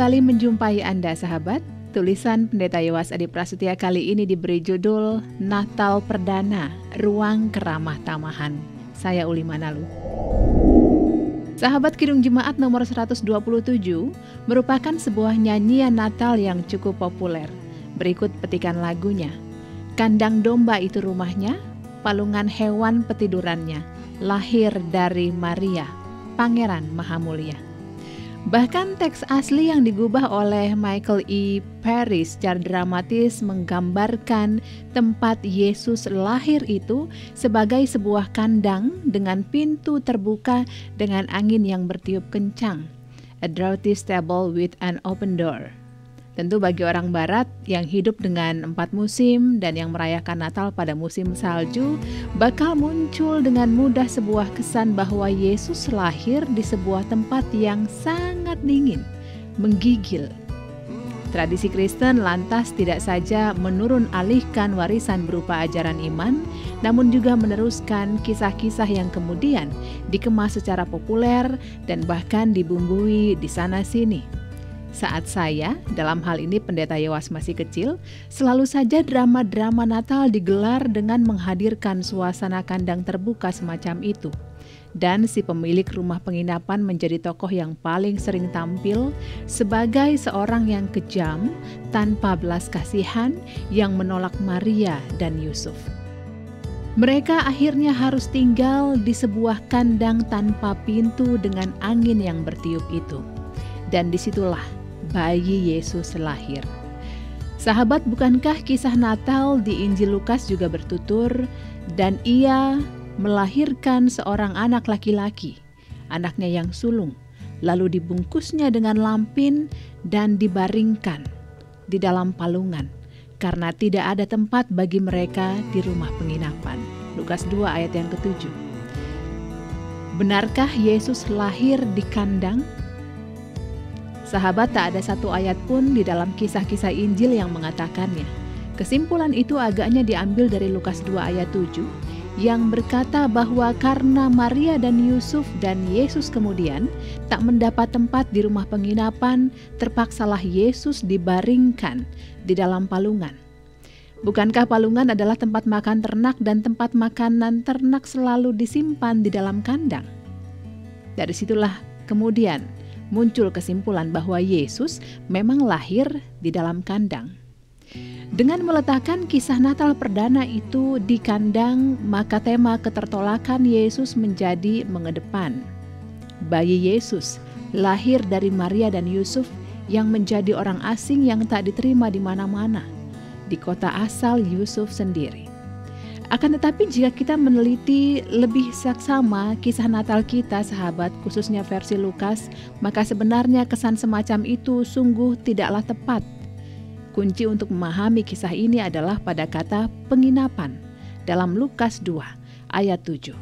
kembali menjumpai Anda sahabat. Tulisan Pendeta Yowas Adi Prasetya kali ini diberi judul Natal Perdana, Ruang Keramah Tamahan. Saya Uli Manalu. Sahabat Kidung Jemaat nomor 127 merupakan sebuah nyanyian Natal yang cukup populer. Berikut petikan lagunya. Kandang domba itu rumahnya, palungan hewan petidurannya, lahir dari Maria, Pangeran Mahamulia. Bahkan teks asli yang digubah oleh Michael E. Paris secara dramatis menggambarkan tempat Yesus lahir itu sebagai sebuah kandang dengan pintu terbuka dengan angin yang bertiup kencang. A draughty stable with an open door. Tentu bagi orang barat yang hidup dengan empat musim dan yang merayakan Natal pada musim salju, bakal muncul dengan mudah sebuah kesan bahwa Yesus lahir di sebuah tempat yang sangat dingin, menggigil. Tradisi Kristen lantas tidak saja menurun alihkan warisan berupa ajaran iman, namun juga meneruskan kisah-kisah yang kemudian dikemas secara populer dan bahkan dibumbui di sana-sini. Saat saya, dalam hal ini pendeta Yewas masih kecil, selalu saja drama-drama Natal digelar dengan menghadirkan suasana kandang terbuka semacam itu. Dan si pemilik rumah penginapan menjadi tokoh yang paling sering tampil sebagai seorang yang kejam, tanpa belas kasihan, yang menolak Maria dan Yusuf. Mereka akhirnya harus tinggal di sebuah kandang tanpa pintu dengan angin yang bertiup itu. Dan di situlah bayi Yesus lahir. Sahabat, bukankah kisah Natal di Injil Lukas juga bertutur, dan ia melahirkan seorang anak laki-laki, anaknya yang sulung, lalu dibungkusnya dengan lampin dan dibaringkan di dalam palungan, karena tidak ada tempat bagi mereka di rumah penginapan. Lukas 2 ayat yang ketujuh. Benarkah Yesus lahir di kandang? Sahabat tak ada satu ayat pun di dalam kisah-kisah Injil yang mengatakannya. Kesimpulan itu agaknya diambil dari Lukas 2 ayat 7 yang berkata bahwa karena Maria dan Yusuf dan Yesus kemudian tak mendapat tempat di rumah penginapan, terpaksalah Yesus dibaringkan di dalam palungan. Bukankah palungan adalah tempat makan ternak dan tempat makanan ternak selalu disimpan di dalam kandang? Dari situlah kemudian muncul kesimpulan bahwa Yesus memang lahir di dalam kandang. Dengan meletakkan kisah Natal perdana itu di kandang, maka tema ketertolakan Yesus menjadi mengedepan. Bayi Yesus lahir dari Maria dan Yusuf yang menjadi orang asing yang tak diterima di mana-mana, di kota asal Yusuf sendiri. Akan tetapi jika kita meneliti lebih saksama kisah Natal kita sahabat khususnya versi Lukas, maka sebenarnya kesan semacam itu sungguh tidaklah tepat. Kunci untuk memahami kisah ini adalah pada kata penginapan dalam Lukas 2 ayat 7.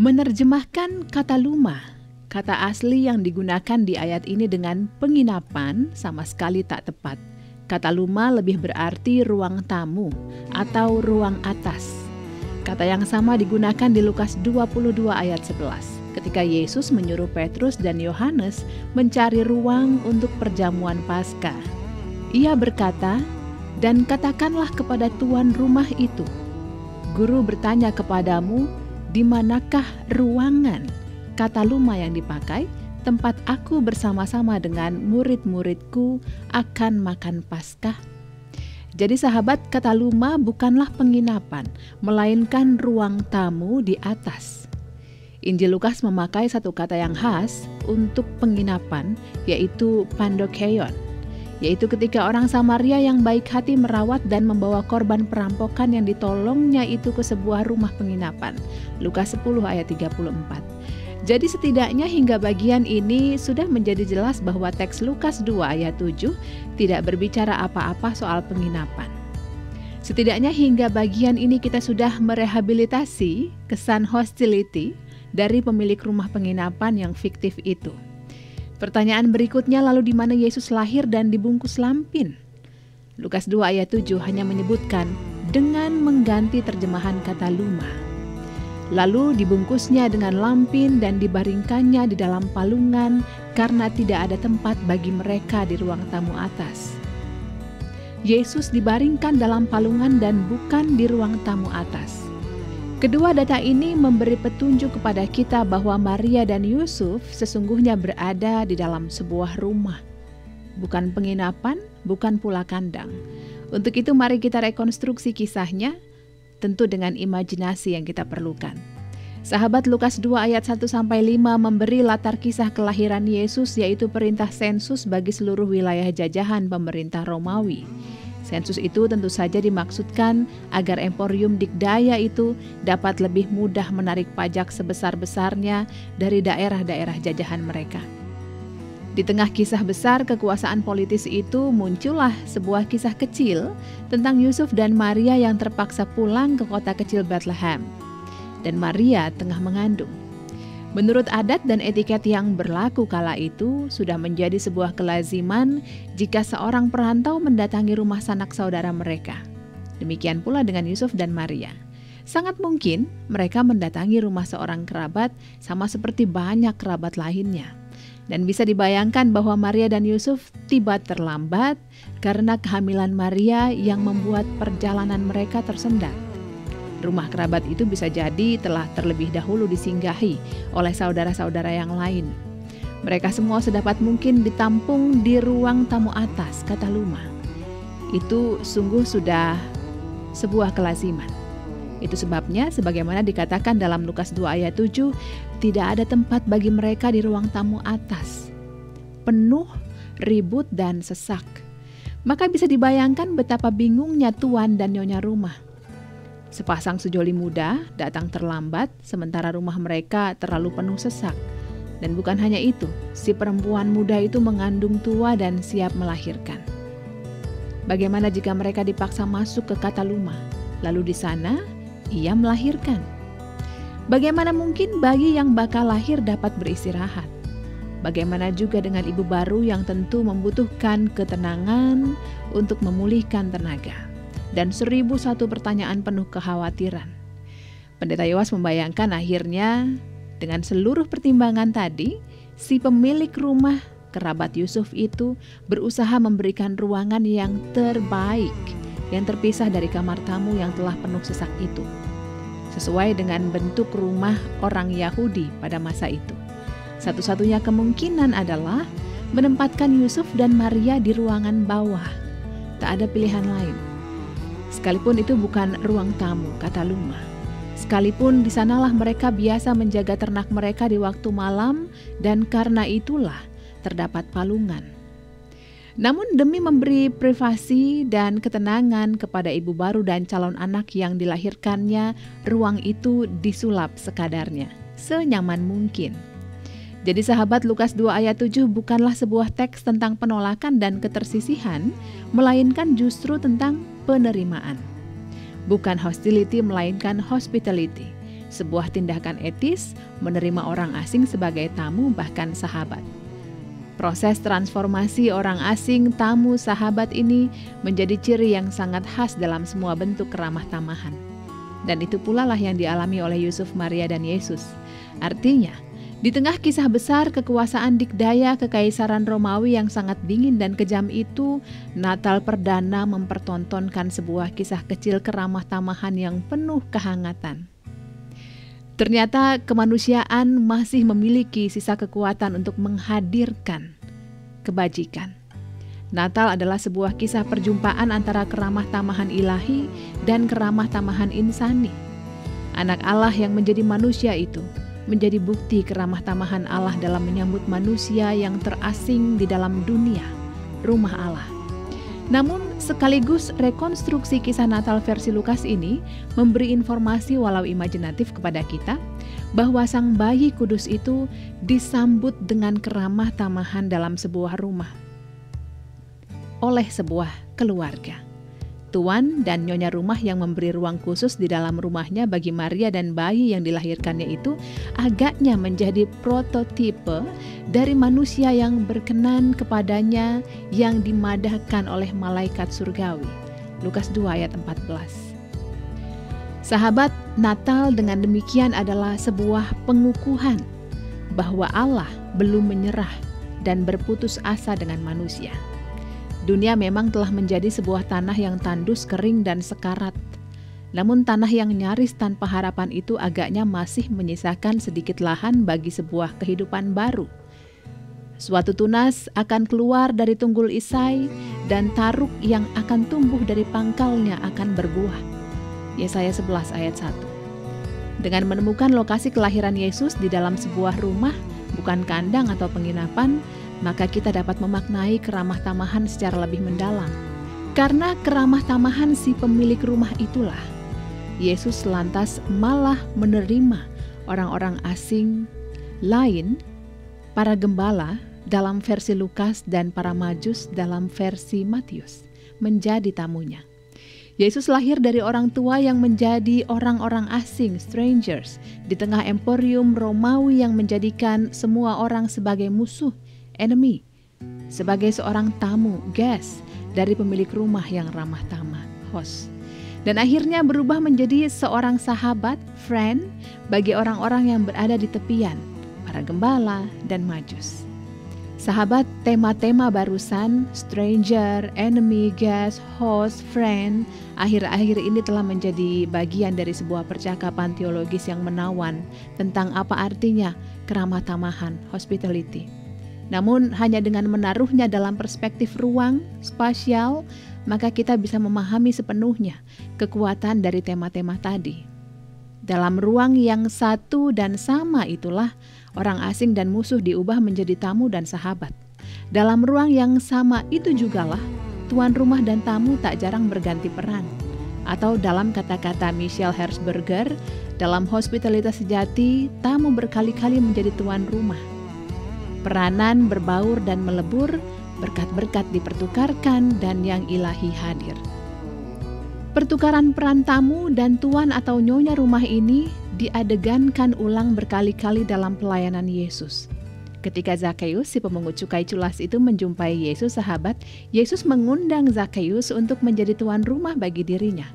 Menerjemahkan kata luma, kata asli yang digunakan di ayat ini dengan penginapan sama sekali tak tepat. Kata luma lebih berarti ruang tamu atau ruang atas Kata yang sama digunakan di Lukas 22 ayat 11 ketika Yesus menyuruh Petrus dan Yohanes mencari ruang untuk perjamuan Paskah. Ia berkata, "Dan katakanlah kepada tuan rumah itu, Guru bertanya kepadamu, di manakah ruangan?" Kata luma yang dipakai, tempat aku bersama-sama dengan murid-muridku akan makan Paskah jadi sahabat kata Luma bukanlah penginapan, melainkan ruang tamu di atas. Injil Lukas memakai satu kata yang khas untuk penginapan, yaitu pandokeion, yaitu ketika orang Samaria yang baik hati merawat dan membawa korban perampokan yang ditolongnya itu ke sebuah rumah penginapan. Lukas 10 ayat 34. Jadi setidaknya hingga bagian ini sudah menjadi jelas bahwa teks Lukas 2 ayat 7 tidak berbicara apa-apa soal penginapan. Setidaknya hingga bagian ini kita sudah merehabilitasi kesan hostility dari pemilik rumah penginapan yang fiktif itu. Pertanyaan berikutnya lalu di mana Yesus lahir dan dibungkus lampin? Lukas 2 ayat 7 hanya menyebutkan dengan mengganti terjemahan kata luma. Lalu dibungkusnya dengan lampin dan dibaringkannya di dalam palungan karena tidak ada tempat bagi mereka di ruang tamu atas. Yesus dibaringkan dalam palungan dan bukan di ruang tamu atas. Kedua data ini memberi petunjuk kepada kita bahwa Maria dan Yusuf sesungguhnya berada di dalam sebuah rumah, bukan penginapan, bukan pula kandang. Untuk itu, mari kita rekonstruksi kisahnya tentu dengan imajinasi yang kita perlukan. Sahabat Lukas 2 ayat 1 sampai 5 memberi latar kisah kelahiran Yesus yaitu perintah sensus bagi seluruh wilayah jajahan pemerintah Romawi. Sensus itu tentu saja dimaksudkan agar emporium dikdaya itu dapat lebih mudah menarik pajak sebesar-besarnya dari daerah-daerah jajahan mereka. Di tengah kisah besar kekuasaan politis itu muncullah sebuah kisah kecil tentang Yusuf dan Maria yang terpaksa pulang ke kota kecil Bethlehem. Dan Maria tengah mengandung. Menurut adat dan etiket yang berlaku kala itu, sudah menjadi sebuah kelaziman jika seorang perantau mendatangi rumah sanak saudara mereka. Demikian pula dengan Yusuf dan Maria. Sangat mungkin mereka mendatangi rumah seorang kerabat sama seperti banyak kerabat lainnya. Dan bisa dibayangkan bahwa Maria dan Yusuf tiba terlambat karena kehamilan Maria yang membuat perjalanan mereka tersendat. Rumah kerabat itu bisa jadi telah terlebih dahulu disinggahi oleh saudara-saudara yang lain. Mereka semua sedapat mungkin ditampung di ruang tamu atas, kata Luma. Itu sungguh sudah sebuah kelaziman. Itu sebabnya sebagaimana dikatakan dalam Lukas 2 ayat 7, tidak ada tempat bagi mereka di ruang tamu atas. Penuh, ribut dan sesak. Maka bisa dibayangkan betapa bingungnya tuan dan nyonya rumah. Sepasang sejoli muda datang terlambat sementara rumah mereka terlalu penuh sesak. Dan bukan hanya itu, si perempuan muda itu mengandung tua dan siap melahirkan. Bagaimana jika mereka dipaksa masuk ke kata Kataluma? Lalu di sana ia melahirkan. Bagaimana mungkin bayi yang bakal lahir dapat beristirahat? Bagaimana juga dengan ibu baru yang tentu membutuhkan ketenangan untuk memulihkan tenaga dan seribu satu pertanyaan penuh kekhawatiran. Pendeta Yowas membayangkan akhirnya dengan seluruh pertimbangan tadi, si pemilik rumah kerabat Yusuf itu berusaha memberikan ruangan yang terbaik yang terpisah dari kamar tamu yang telah penuh sesak itu sesuai dengan bentuk rumah orang Yahudi pada masa itu. Satu-satunya kemungkinan adalah menempatkan Yusuf dan Maria di ruangan bawah. Tak ada pilihan lain. Sekalipun itu bukan ruang tamu, kata Luma. Sekalipun di sanalah mereka biasa menjaga ternak mereka di waktu malam dan karena itulah terdapat palungan. Namun demi memberi privasi dan ketenangan kepada ibu baru dan calon anak yang dilahirkannya, ruang itu disulap sekadarnya, senyaman mungkin. Jadi sahabat Lukas 2 ayat 7 bukanlah sebuah teks tentang penolakan dan ketersisihan, melainkan justru tentang penerimaan. Bukan hostility melainkan hospitality, sebuah tindakan etis menerima orang asing sebagai tamu bahkan sahabat. Proses transformasi orang asing, tamu, sahabat ini menjadi ciri yang sangat khas dalam semua bentuk keramah tamahan. Dan itu pula lah yang dialami oleh Yusuf, Maria, dan Yesus. Artinya, di tengah kisah besar kekuasaan dikdaya kekaisaran Romawi yang sangat dingin dan kejam itu, Natal perdana mempertontonkan sebuah kisah kecil keramah tamahan yang penuh kehangatan. Ternyata kemanusiaan masih memiliki sisa kekuatan untuk menghadirkan kebajikan. Natal adalah sebuah kisah perjumpaan antara keramah tamahan ilahi dan keramah tamahan insani. Anak Allah yang menjadi manusia itu menjadi bukti keramah tamahan Allah dalam menyambut manusia yang terasing di dalam dunia, rumah Allah. Namun sekaligus rekonstruksi kisah Natal versi Lukas ini memberi informasi walau imajinatif kepada kita bahwa sang bayi kudus itu disambut dengan keramah tamahan dalam sebuah rumah oleh sebuah keluarga tuan dan nyonya rumah yang memberi ruang khusus di dalam rumahnya bagi Maria dan bayi yang dilahirkannya itu agaknya menjadi prototipe dari manusia yang berkenan kepadanya yang dimadahkan oleh malaikat surgawi. Lukas 2 ayat 14. Sahabat, Natal dengan demikian adalah sebuah pengukuhan bahwa Allah belum menyerah dan berputus asa dengan manusia. Dunia memang telah menjadi sebuah tanah yang tandus, kering, dan sekarat. Namun tanah yang nyaris tanpa harapan itu agaknya masih menyisakan sedikit lahan bagi sebuah kehidupan baru. Suatu tunas akan keluar dari tunggul isai dan taruk yang akan tumbuh dari pangkalnya akan berbuah. Yesaya 11 ayat 1. Dengan menemukan lokasi kelahiran Yesus di dalam sebuah rumah, bukan kandang atau penginapan, maka kita dapat memaknai keramah tamahan secara lebih mendalam. Karena keramah tamahan si pemilik rumah itulah, Yesus lantas malah menerima orang-orang asing lain, para gembala dalam versi Lukas dan para majus dalam versi Matius, menjadi tamunya. Yesus lahir dari orang tua yang menjadi orang-orang asing, strangers, di tengah emporium Romawi yang menjadikan semua orang sebagai musuh, enemy, sebagai seorang tamu, guest, dari pemilik rumah yang ramah tamah, host. Dan akhirnya berubah menjadi seorang sahabat, friend, bagi orang-orang yang berada di tepian, para gembala dan majus. Sahabat, tema-tema barusan, stranger, enemy, guest, host, friend, akhir-akhir ini telah menjadi bagian dari sebuah percakapan teologis yang menawan tentang apa artinya keramah tamahan, hospitality. Namun hanya dengan menaruhnya dalam perspektif ruang, spasial, maka kita bisa memahami sepenuhnya kekuatan dari tema-tema tadi. Dalam ruang yang satu dan sama itulah orang asing dan musuh diubah menjadi tamu dan sahabat. Dalam ruang yang sama itu jugalah tuan rumah dan tamu tak jarang berganti peran. Atau dalam kata-kata Michelle Herzberger, dalam hospitalitas sejati, tamu berkali-kali menjadi tuan rumah. Peranan berbaur dan melebur, berkat-berkat dipertukarkan dan yang ilahi hadir. Pertukaran peran tamu dan tuan atau nyonya rumah ini diadegankan ulang berkali-kali dalam pelayanan Yesus. Ketika Zakheus, si pemungut cukai culas itu menjumpai Yesus sahabat, Yesus mengundang Zakheus untuk menjadi tuan rumah bagi dirinya.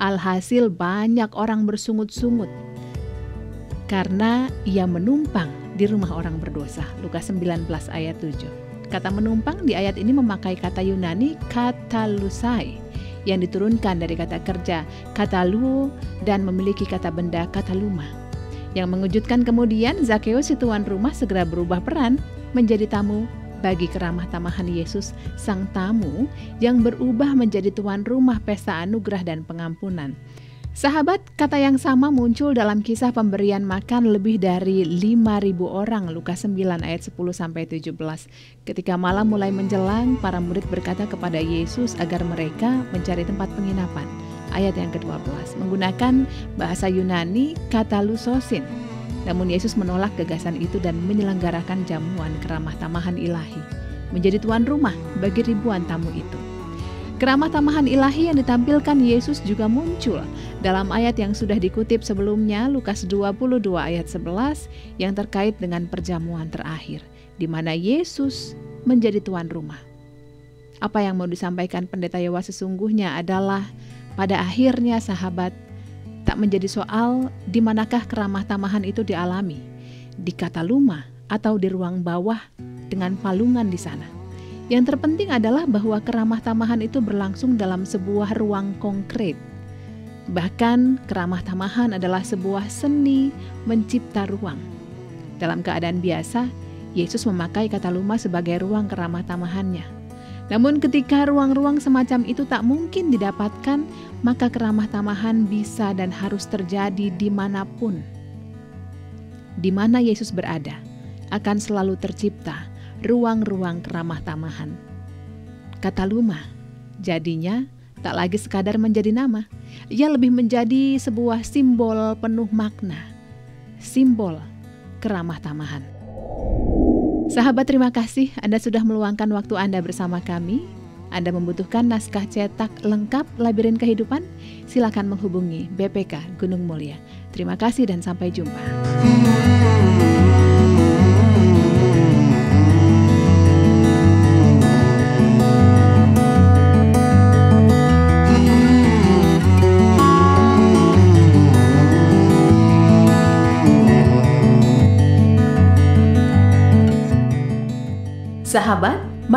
Alhasil banyak orang bersungut-sungut karena ia menumpang di rumah orang berdosa. Lukas 19 ayat 7. Kata menumpang di ayat ini memakai kata Yunani katalusai yang diturunkan dari kata kerja kata lu dan memiliki kata benda kata luma. Yang mengejutkan kemudian Zakheus si tuan rumah segera berubah peran menjadi tamu bagi keramah tamahan Yesus sang tamu yang berubah menjadi tuan rumah pesta anugerah dan pengampunan. Sahabat, kata yang sama muncul dalam kisah pemberian makan lebih dari 5.000 orang Lukas 9 ayat 10 sampai 17. Ketika malam mulai menjelang, para murid berkata kepada Yesus agar mereka mencari tempat penginapan. Ayat yang ke-12 menggunakan bahasa Yunani kata lusosin. Namun Yesus menolak gagasan itu dan menyelenggarakan jamuan keramah tamahan ilahi menjadi tuan rumah bagi ribuan tamu itu. Keramah tamahan ilahi yang ditampilkan Yesus juga muncul dalam ayat yang sudah dikutip sebelumnya Lukas 22 ayat 11 yang terkait dengan perjamuan terakhir di mana Yesus menjadi tuan rumah. Apa yang mau disampaikan pendeta Yowa sesungguhnya adalah pada akhirnya sahabat tak menjadi soal di manakah keramah tamahan itu dialami, di kata luma atau di ruang bawah dengan palungan di sana yang terpenting adalah bahwa keramah tamahan itu berlangsung dalam sebuah ruang konkret. Bahkan keramah tamahan adalah sebuah seni mencipta ruang. Dalam keadaan biasa, Yesus memakai kata luma sebagai ruang keramah tamahannya. Namun ketika ruang-ruang semacam itu tak mungkin didapatkan, maka keramah tamahan bisa dan harus terjadi di mana pun. Di mana Yesus berada, akan selalu tercipta ruang-ruang keramah tamahan. Kata Luma, jadinya tak lagi sekadar menjadi nama, ia lebih menjadi sebuah simbol penuh makna, simbol keramah tamahan. Sahabat terima kasih Anda sudah meluangkan waktu Anda bersama kami. Anda membutuhkan naskah cetak lengkap Labirin Kehidupan? Silakan menghubungi BPK Gunung Mulia. Terima kasih dan sampai jumpa.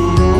Ooh.